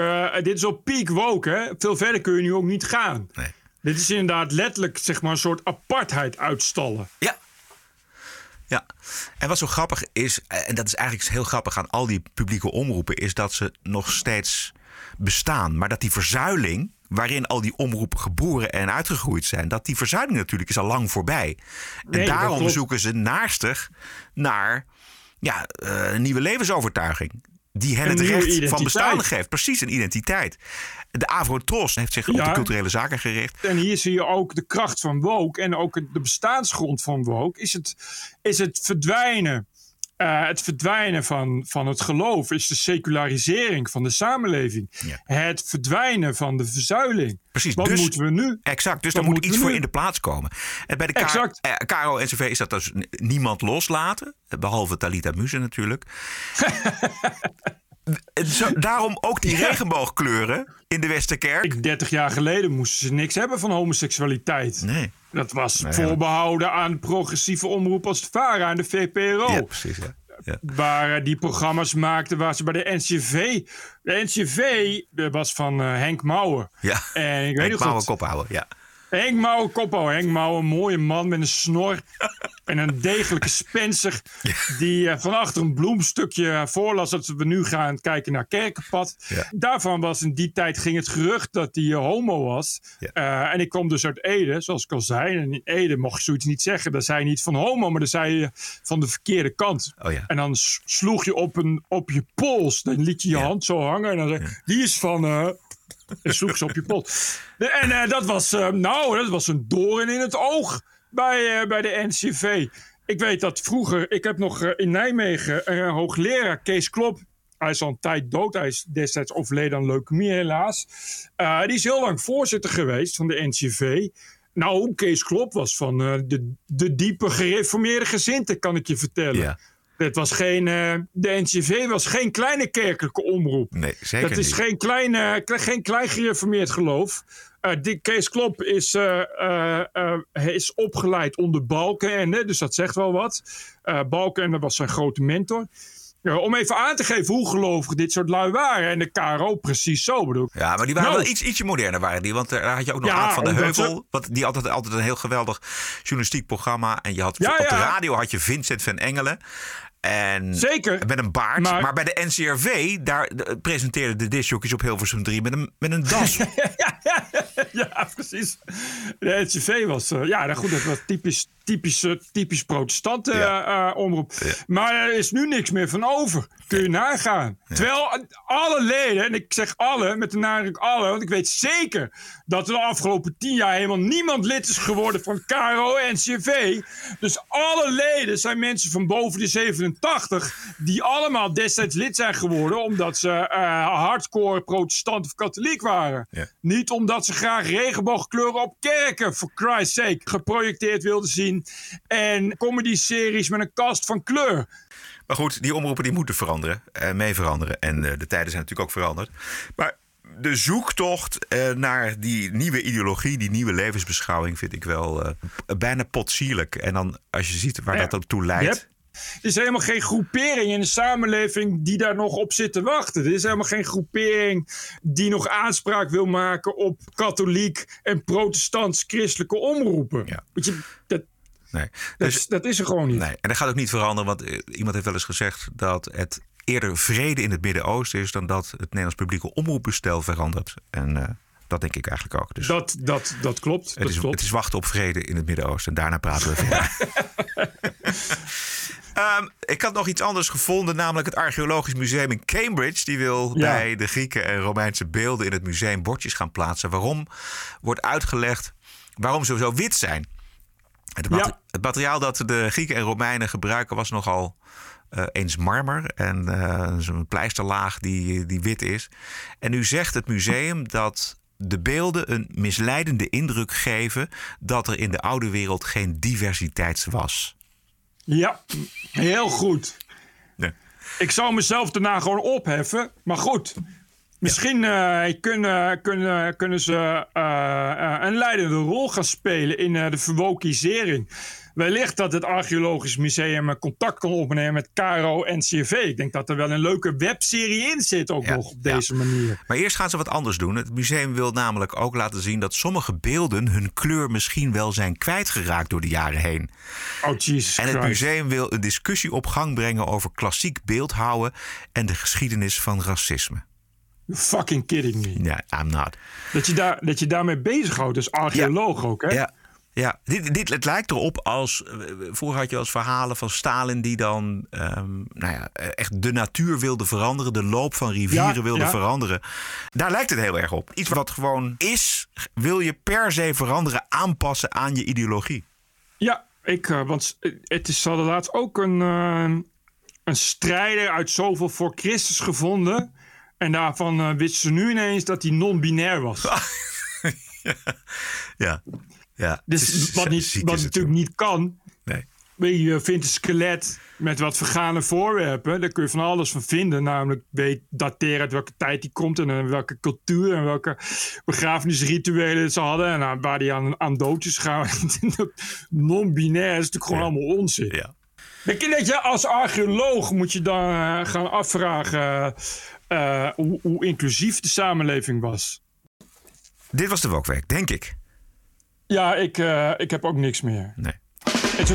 dit is wel piek woke, hè? Veel verder kun je nu ook niet gaan. Nee. Dit is inderdaad letterlijk zeg maar, een soort apartheid uitstallen. Ja. Ja, en wat zo grappig is, eh, en dat is eigenlijk heel grappig aan al die publieke omroepen, is dat ze nog steeds bestaan. Maar dat die verzuiling, waarin al die omroepen geboren en uitgegroeid zijn, dat die verzuiling natuurlijk is al lang voorbij. Nee, en daarom zoeken ze naastig naar ja, eh, een nieuwe levensovertuiging. Die hen het recht van bestaan geeft. Precies, een identiteit. De Avro-Tros heeft zich op Ja. de culturele zaken gericht. En hier zie je ook de kracht van woke en ook de bestaansgrond van woke. Is het, is het verdwijnen, eh, het verdwijnen van, van het geloof, is de secularisering van de samenleving. Het verdwijnen van de verzuiling. Precies, Wat dus- moeten we nu? Exact, dus Wat daar moet iets voor nu? in de plaats komen. En bij de K- Exact. eh, CV is dat dus niemand loslaten. Behalve Talita Muse natuurlijk. Zo- daarom ook die regenboogkleuren in de Westerkerk. 30 jaar geleden moesten ze niks hebben van homoseksualiteit. Nee. Dat was Nee, voorbehouden aan progressieve omroep als de VARA en de VPRO. Ja, precies. Ja. Ja. Waar eh, die programma's maakten waar ze bij de NCV... De NCV eh, was van eh, Henk Mouwen. Ja. En ik weet Henk Mouwen kop houden, ja. Henk Mouwen, kophouwer. Henk Mouwen, een mooie man met een snor. en een degelijke spencer. Die eh, van achter een bloemstukje voorlas dat we nu gaan kijken naar Kerkenpad. Ja. Daarvan was in die tijd ging het gerucht dat hij eh, homo was. Eh, en ik kom dus uit Ede, zoals ik al zei. En in Ede mocht je zoiets niet zeggen. Dan zei je niet van homo, maar dan zei je van de verkeerde kant. Oh ja. En dan sloeg je op, een, op je pols. Dan liet je je hand zo hangen. En dan zei die is van... sloeg ze op je. De- En eh, dat was, eh, nou, dat was een doorn in het oog bij, eh, bij de NCV. Ik weet dat vroeger, ik heb nog in Nijmegen hoogleraar, Kees Klop. Hij is al een tijd dood. Hij is destijds overleden aan leukemie helaas. Die is heel lang voorzitter geweest van de NCV. Nou, Kees Klop was van de, de diepe gereformeerde gezinte, kan ik je vertellen. Ja. Het was geen, eh, de NCV was geen kleine kerkelijke omroep. Nee, zeker Dat is niet. geen klein, eh, kle- geen klein gereformeerd geloof. Eh, die Kees Klop is, hij is opgeleid onder Balkenende, dus dat zegt wel wat. Balkenende was zijn grote mentor. Ja, om even aan te geven hoe gelovig dit soort lui waren. En de KRO precies zo bedoel ik. Ja, maar die waren Nou, wel iets, ietsje moderner, waren die. Want daar had je ook nog Ja, Aad van de ze- Heuvel. Want die altijd, altijd een heel geweldig journalistiek programma. En je had Ja, op de radio had je Vincent van Engelen. En Zeker. Met een baard. Maar, Maar- bij de NCRV, daar eh, presenteerden de discjockeys op Hilversum 3 met een, met een das. ja, precies. De NCV was, eh, ja, nou goed, dat was typisch, typisch, eh, typisch protestant eh, omroep. Maar er is nu niks meer van over. Kun je nagaan. Terwijl alle leden, en ik zeg alle, met de nadruk alle, want ik weet zeker dat er de afgelopen tien jaar helemaal niemand lid is geworden van KRO en NCV. Dus alle leden zijn mensen van boven de 87 die allemaal destijds lid zijn geworden omdat ze hardcore protestant of katholiek waren. Niet omdat ze graag regenboogkleuren op kerken, for Christ's sake, geprojecteerd wilden zien. En comedy-series met een kast van kleur. Maar goed, die omroepen die moeten veranderen. En mee veranderen. En eh, de tijden zijn natuurlijk ook veranderd. Maar de zoektocht eh, naar die nieuwe ideologie, die nieuwe levensbeschouwing, vind ik wel eh, bijna potsierlijk. En dan als je ziet waar Ja. dat ook toe leidt. Er is helemaal geen groepering in de samenleving die daar nog op zit te wachten. Er is helemaal geen groepering die nog aanspraak wil maken op katholiek en protestants-christelijke omroepen. Weet je, dat, Nee. dat, Dus- is, dat is er gewoon niet. Nee, en dat gaat ook niet veranderen, want eh, iemand heeft wel eens gezegd dat het eerder vrede in het Midden-Oosten is dan dat het Nederlands publieke omroepbestel verandert. En eh, dat denk ik eigenlijk ook. Dus Dat, dat, dat klopt. het, dat is, klopt. het is wachten op vrede in het Midden-Oosten. En daarna praten we verder. Ehm, ik had nog iets anders gevonden, namelijk het Archeologisch Museum in Cambridge. Die wil Ja. bij de Grieken en Romeinse beelden in het museum bordjes gaan plaatsen. Waarom wordt uitgelegd waarom ze zo wit zijn. Het, mate- het materiaal dat de Grieken en Romeinen gebruiken was nogal eh, eens marmer en eh, zo'n pleisterlaag die, die wit is. En nu zegt het museum dat de beelden een misleidende indruk geven dat er in de oude wereld geen diversiteit was. Ja, heel goed. Ja. Ik zou mezelf daarna gewoon opheffen. Maar goed, misschien eh, kunnen, kunnen, kunnen ze eh, eh, een leidende rol gaan spelen in de verwokisering. Wellicht dat het Archeologisch Museum contact kan opnemen met KRO en CRV. Ik denk dat er wel een leuke webserie in zit, ook nog op deze manier. Maar eerst gaan ze wat anders doen. Het museum wil namelijk ook laten zien dat sommige beelden hun kleur misschien wel zijn kwijtgeraakt door de jaren heen. Oh, Jesus En het Christ. museum wil een discussie op gang brengen over klassiek beeldhouwen en de geschiedenis van racisme. You're fucking kidding me. Ja, I'm not. Dat je, daar, dat je daarmee bezighoudt als archeoloog ook, hè? Ja. Ja, dit, dit, het lijkt erop als. eh, Vroeger had je als verhalen van Stalin die dan. ehm, nou ja, echt de natuur wilde veranderen. De loop van rivieren Ja, wilde ja. veranderen. Daar lijkt het heel erg op. Iets wat gewoon is, wil je per se veranderen, aanpassen aan je ideologie. Ja, ik, eh, want het is hadden laatst ook een, eh, een strijder uit zoveel voor Christus gevonden. En daarvan eh, wisten ze nu ineens dat hij non-binair was. Ja. ja. Dus wat, niet, wat natuurlijk niet kan. Nee. Je vindt een skelet met wat vergane voorwerpen. Daar kun je van alles van vinden. Namelijk weet dateren uit welke tijd die komt. En welke cultuur en welke begrafenisrituelen ze hadden. En waar die aan, aan dood is gegaan. Non-binair is natuurlijk gewoon allemaal onzin. Ja. Denk je dat je als archeoloog moet je dan eh, gaan afvragen eh, hoe, hoe inclusief de samenleving was? Dit was de Wokweek, denk ik. Ja, ik, eh, ik heb ook niks meer. Nee.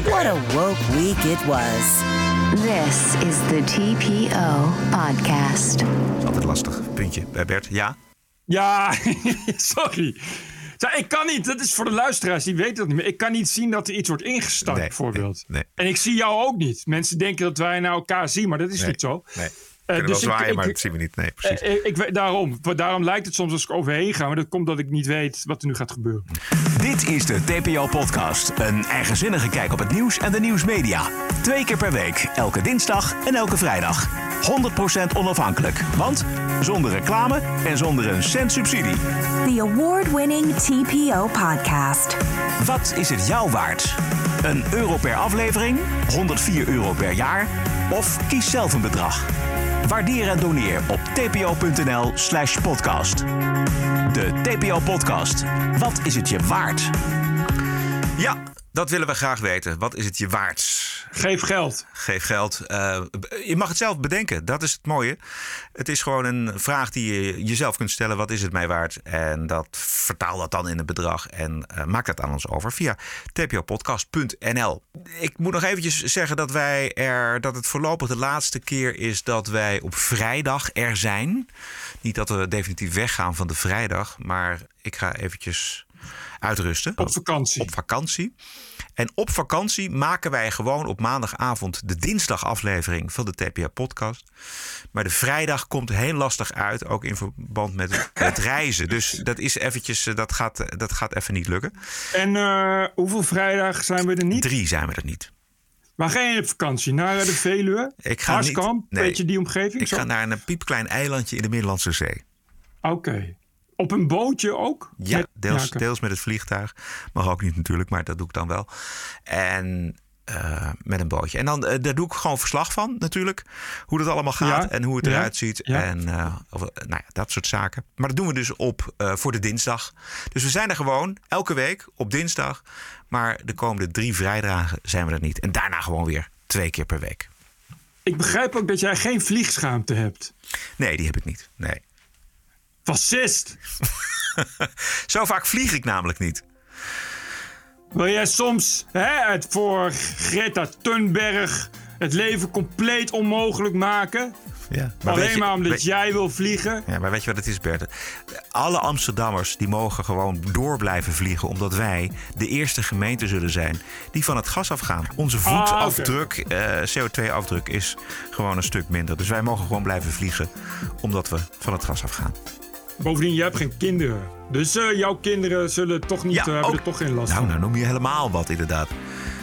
What a woke week it was. This is the TPO podcast. Altijd lastig. Puntje bij Bert. Ja. Ja, sorry. Ja, ik kan niet, dat is voor de luisteraars, die weten dat niet meer. Ik kan niet zien dat er iets wordt ingestart, bijvoorbeeld. nee. En ik zie jou ook niet. Mensen denken dat wij naar elkaar zien, maar dat is Nee, niet zo. Eh, Kunnen dus wel ik- zwaaien, ik- maar dat zien we niet. Nee, precies. Eh, eh, ik, weet- daarom, daarom lijkt het soms als ik overheen ga, maar dat komt dat ik niet weet wat er nu gaat gebeuren. Dit is de TPO-podcast. Een eigenzinnige kijk op het nieuws en de nieuwsmedia. Twee keer per week, elke dinsdag en elke vrijdag. 100% onafhankelijk, want Zonder reclame en zonder een cent subsidie. The award-winning TPO podcast. Wat is het jou waard? Een euro per aflevering? 104 euro per jaar? Of kies zelf een bedrag? Waardeer en doneer op tpo.nl slash podcast. De TPO podcast. Wat is het je waard? Dat willen we graag weten. Wat is het je waard? Geef geld. Geef geld. Uh, je mag het zelf bedenken. Dat is het mooie. Het is gewoon een vraag die je jezelf kunt stellen. Wat is het mij waard? En dat vertaal dat dan in een bedrag. En uh, maak dat aan ons over via tpopodcast.nl. Ik moet nog eventjes zeggen dat wij er dat het voorlopig de laatste keer is dat wij op vrijdag er zijn. Niet dat we definitief weggaan van de vrijdag. Maar ik ga eventjes uitrusten. Op vakantie. Op vakantie. En op vakantie maken wij gewoon op maandagavond de dinsdagaflevering van de TPA podcast. Maar de vrijdag komt heel lastig uit, ook in verband met het reizen. Dus dat is eventjes, dat gaat, dat gaat even niet lukken. En uh, hoeveel vrijdag zijn we er niet? Drie zijn we er niet. Waar ga je op vakantie? Naar de Veluwe? Ik ga Harskamp? Niet, nee, Weet je die omgeving? Ik zo? ga naar een piepklein eilandje in de Middellandse Zee. Oké. Okay. Op een bootje ook? Ja, deels, deels met het vliegtuig. Mag ook niet natuurlijk, maar dat doe ik dan wel. En uh, met een bootje. En dan uh, daar doe ik gewoon verslag van natuurlijk. Hoe dat allemaal gaat ja, en hoe het ja, eruit ziet. En uh, of, nou ja, dat soort zaken. Maar dat doen we dus op voor de dinsdag. Dus we zijn er gewoon elke week op dinsdag. Maar de komende drie vrijdagen zijn we er niet. En daarna gewoon weer twee keer per week. Ik begrijp ook dat jij geen vliegschaamte hebt. Nee, die heb ik niet. Nee. Fascist! Zo vaak vlieg ik namelijk niet. Wil jij soms hè, het voor Greta Thunberg het leven compleet onmogelijk maken? Ja, Alleen je, maar omdat weet, jij wil vliegen? Ja, maar weet je wat het is, Bert? Alle Amsterdammers die mogen gewoon door blijven vliegen... omdat wij de eerste gemeente zullen zijn die van het gas afgaan. Onze voetafdruk, ah, okay. uh, CO2-afdruk, is gewoon een stuk minder. Dus wij mogen gewoon blijven vliegen omdat we van het gas afgaan. Bovendien, je hebt geen kinderen. Dus uh, jouw kinderen zullen toch niet, ja, uh, hebben er toch geen last nou, van. Nou, noem je helemaal wat inderdaad.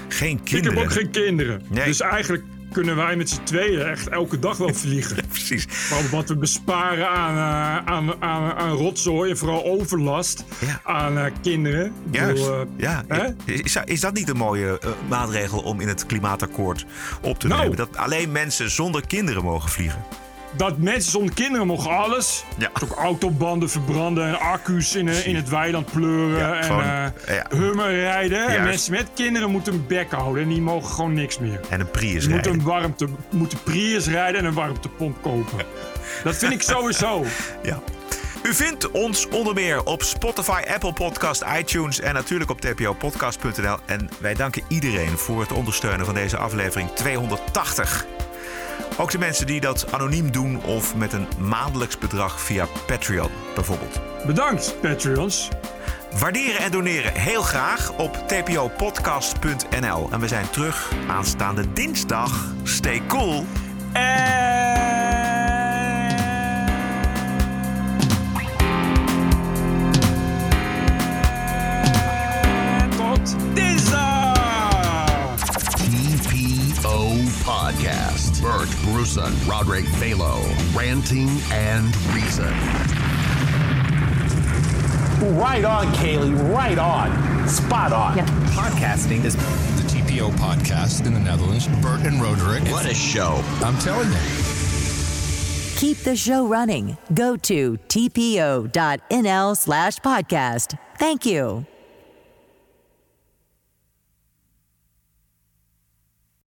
Geen kinderen. Ik heb ook geen kinderen. Nee. Dus eigenlijk kunnen wij met z'n tweeën echt elke dag wel vliegen. Precies. Wat we besparen aan, uh, aan, aan, aan rotzooi en vooral overlast ja. aan uh, kinderen. Juist. Bedoel, ja. Is, is dat niet een mooie maatregel om in het klimaatakkoord op te nemen? Nou. Dat alleen mensen zonder kinderen mogen vliegen? Dat mensen zonder kinderen mogen alles. Ja. Ook autobanden verbranden en accu's in, in het weiland pleuren. Ja, en gewoon, uh, ja. hummer rijden. En mensen met kinderen moeten een bek houden. En die mogen gewoon niks meer. En een Prius Ze moeten rijden. een warmte, moeten Prius rijden en een warmtepomp kopen. dat vind ik sowieso. Ja. U vindt ons onder meer op Spotify, Apple Podcast, iTunes en natuurlijk op tpopodcast.nl. En wij danken iedereen voor het ondersteunen van deze aflevering 280. Ook de mensen die dat anoniem doen of met een maandelijks bedrag via Patreon bijvoorbeeld. Bedankt, Patreons. Waarderen en doneren heel graag op tpopodcast.nl. En we zijn terug aanstaande dinsdag. Stay cool. En Podcast. Bert Bruson, Roderick Balo, ranting and reason. Right on, Kaylee. Right on. Spot on. Podcasting is the TPO podcast in the Netherlands. Bert and Roderick. What a show. I'm telling you. Keep the show running. Go to tpo.nl slash podcast. Thank you.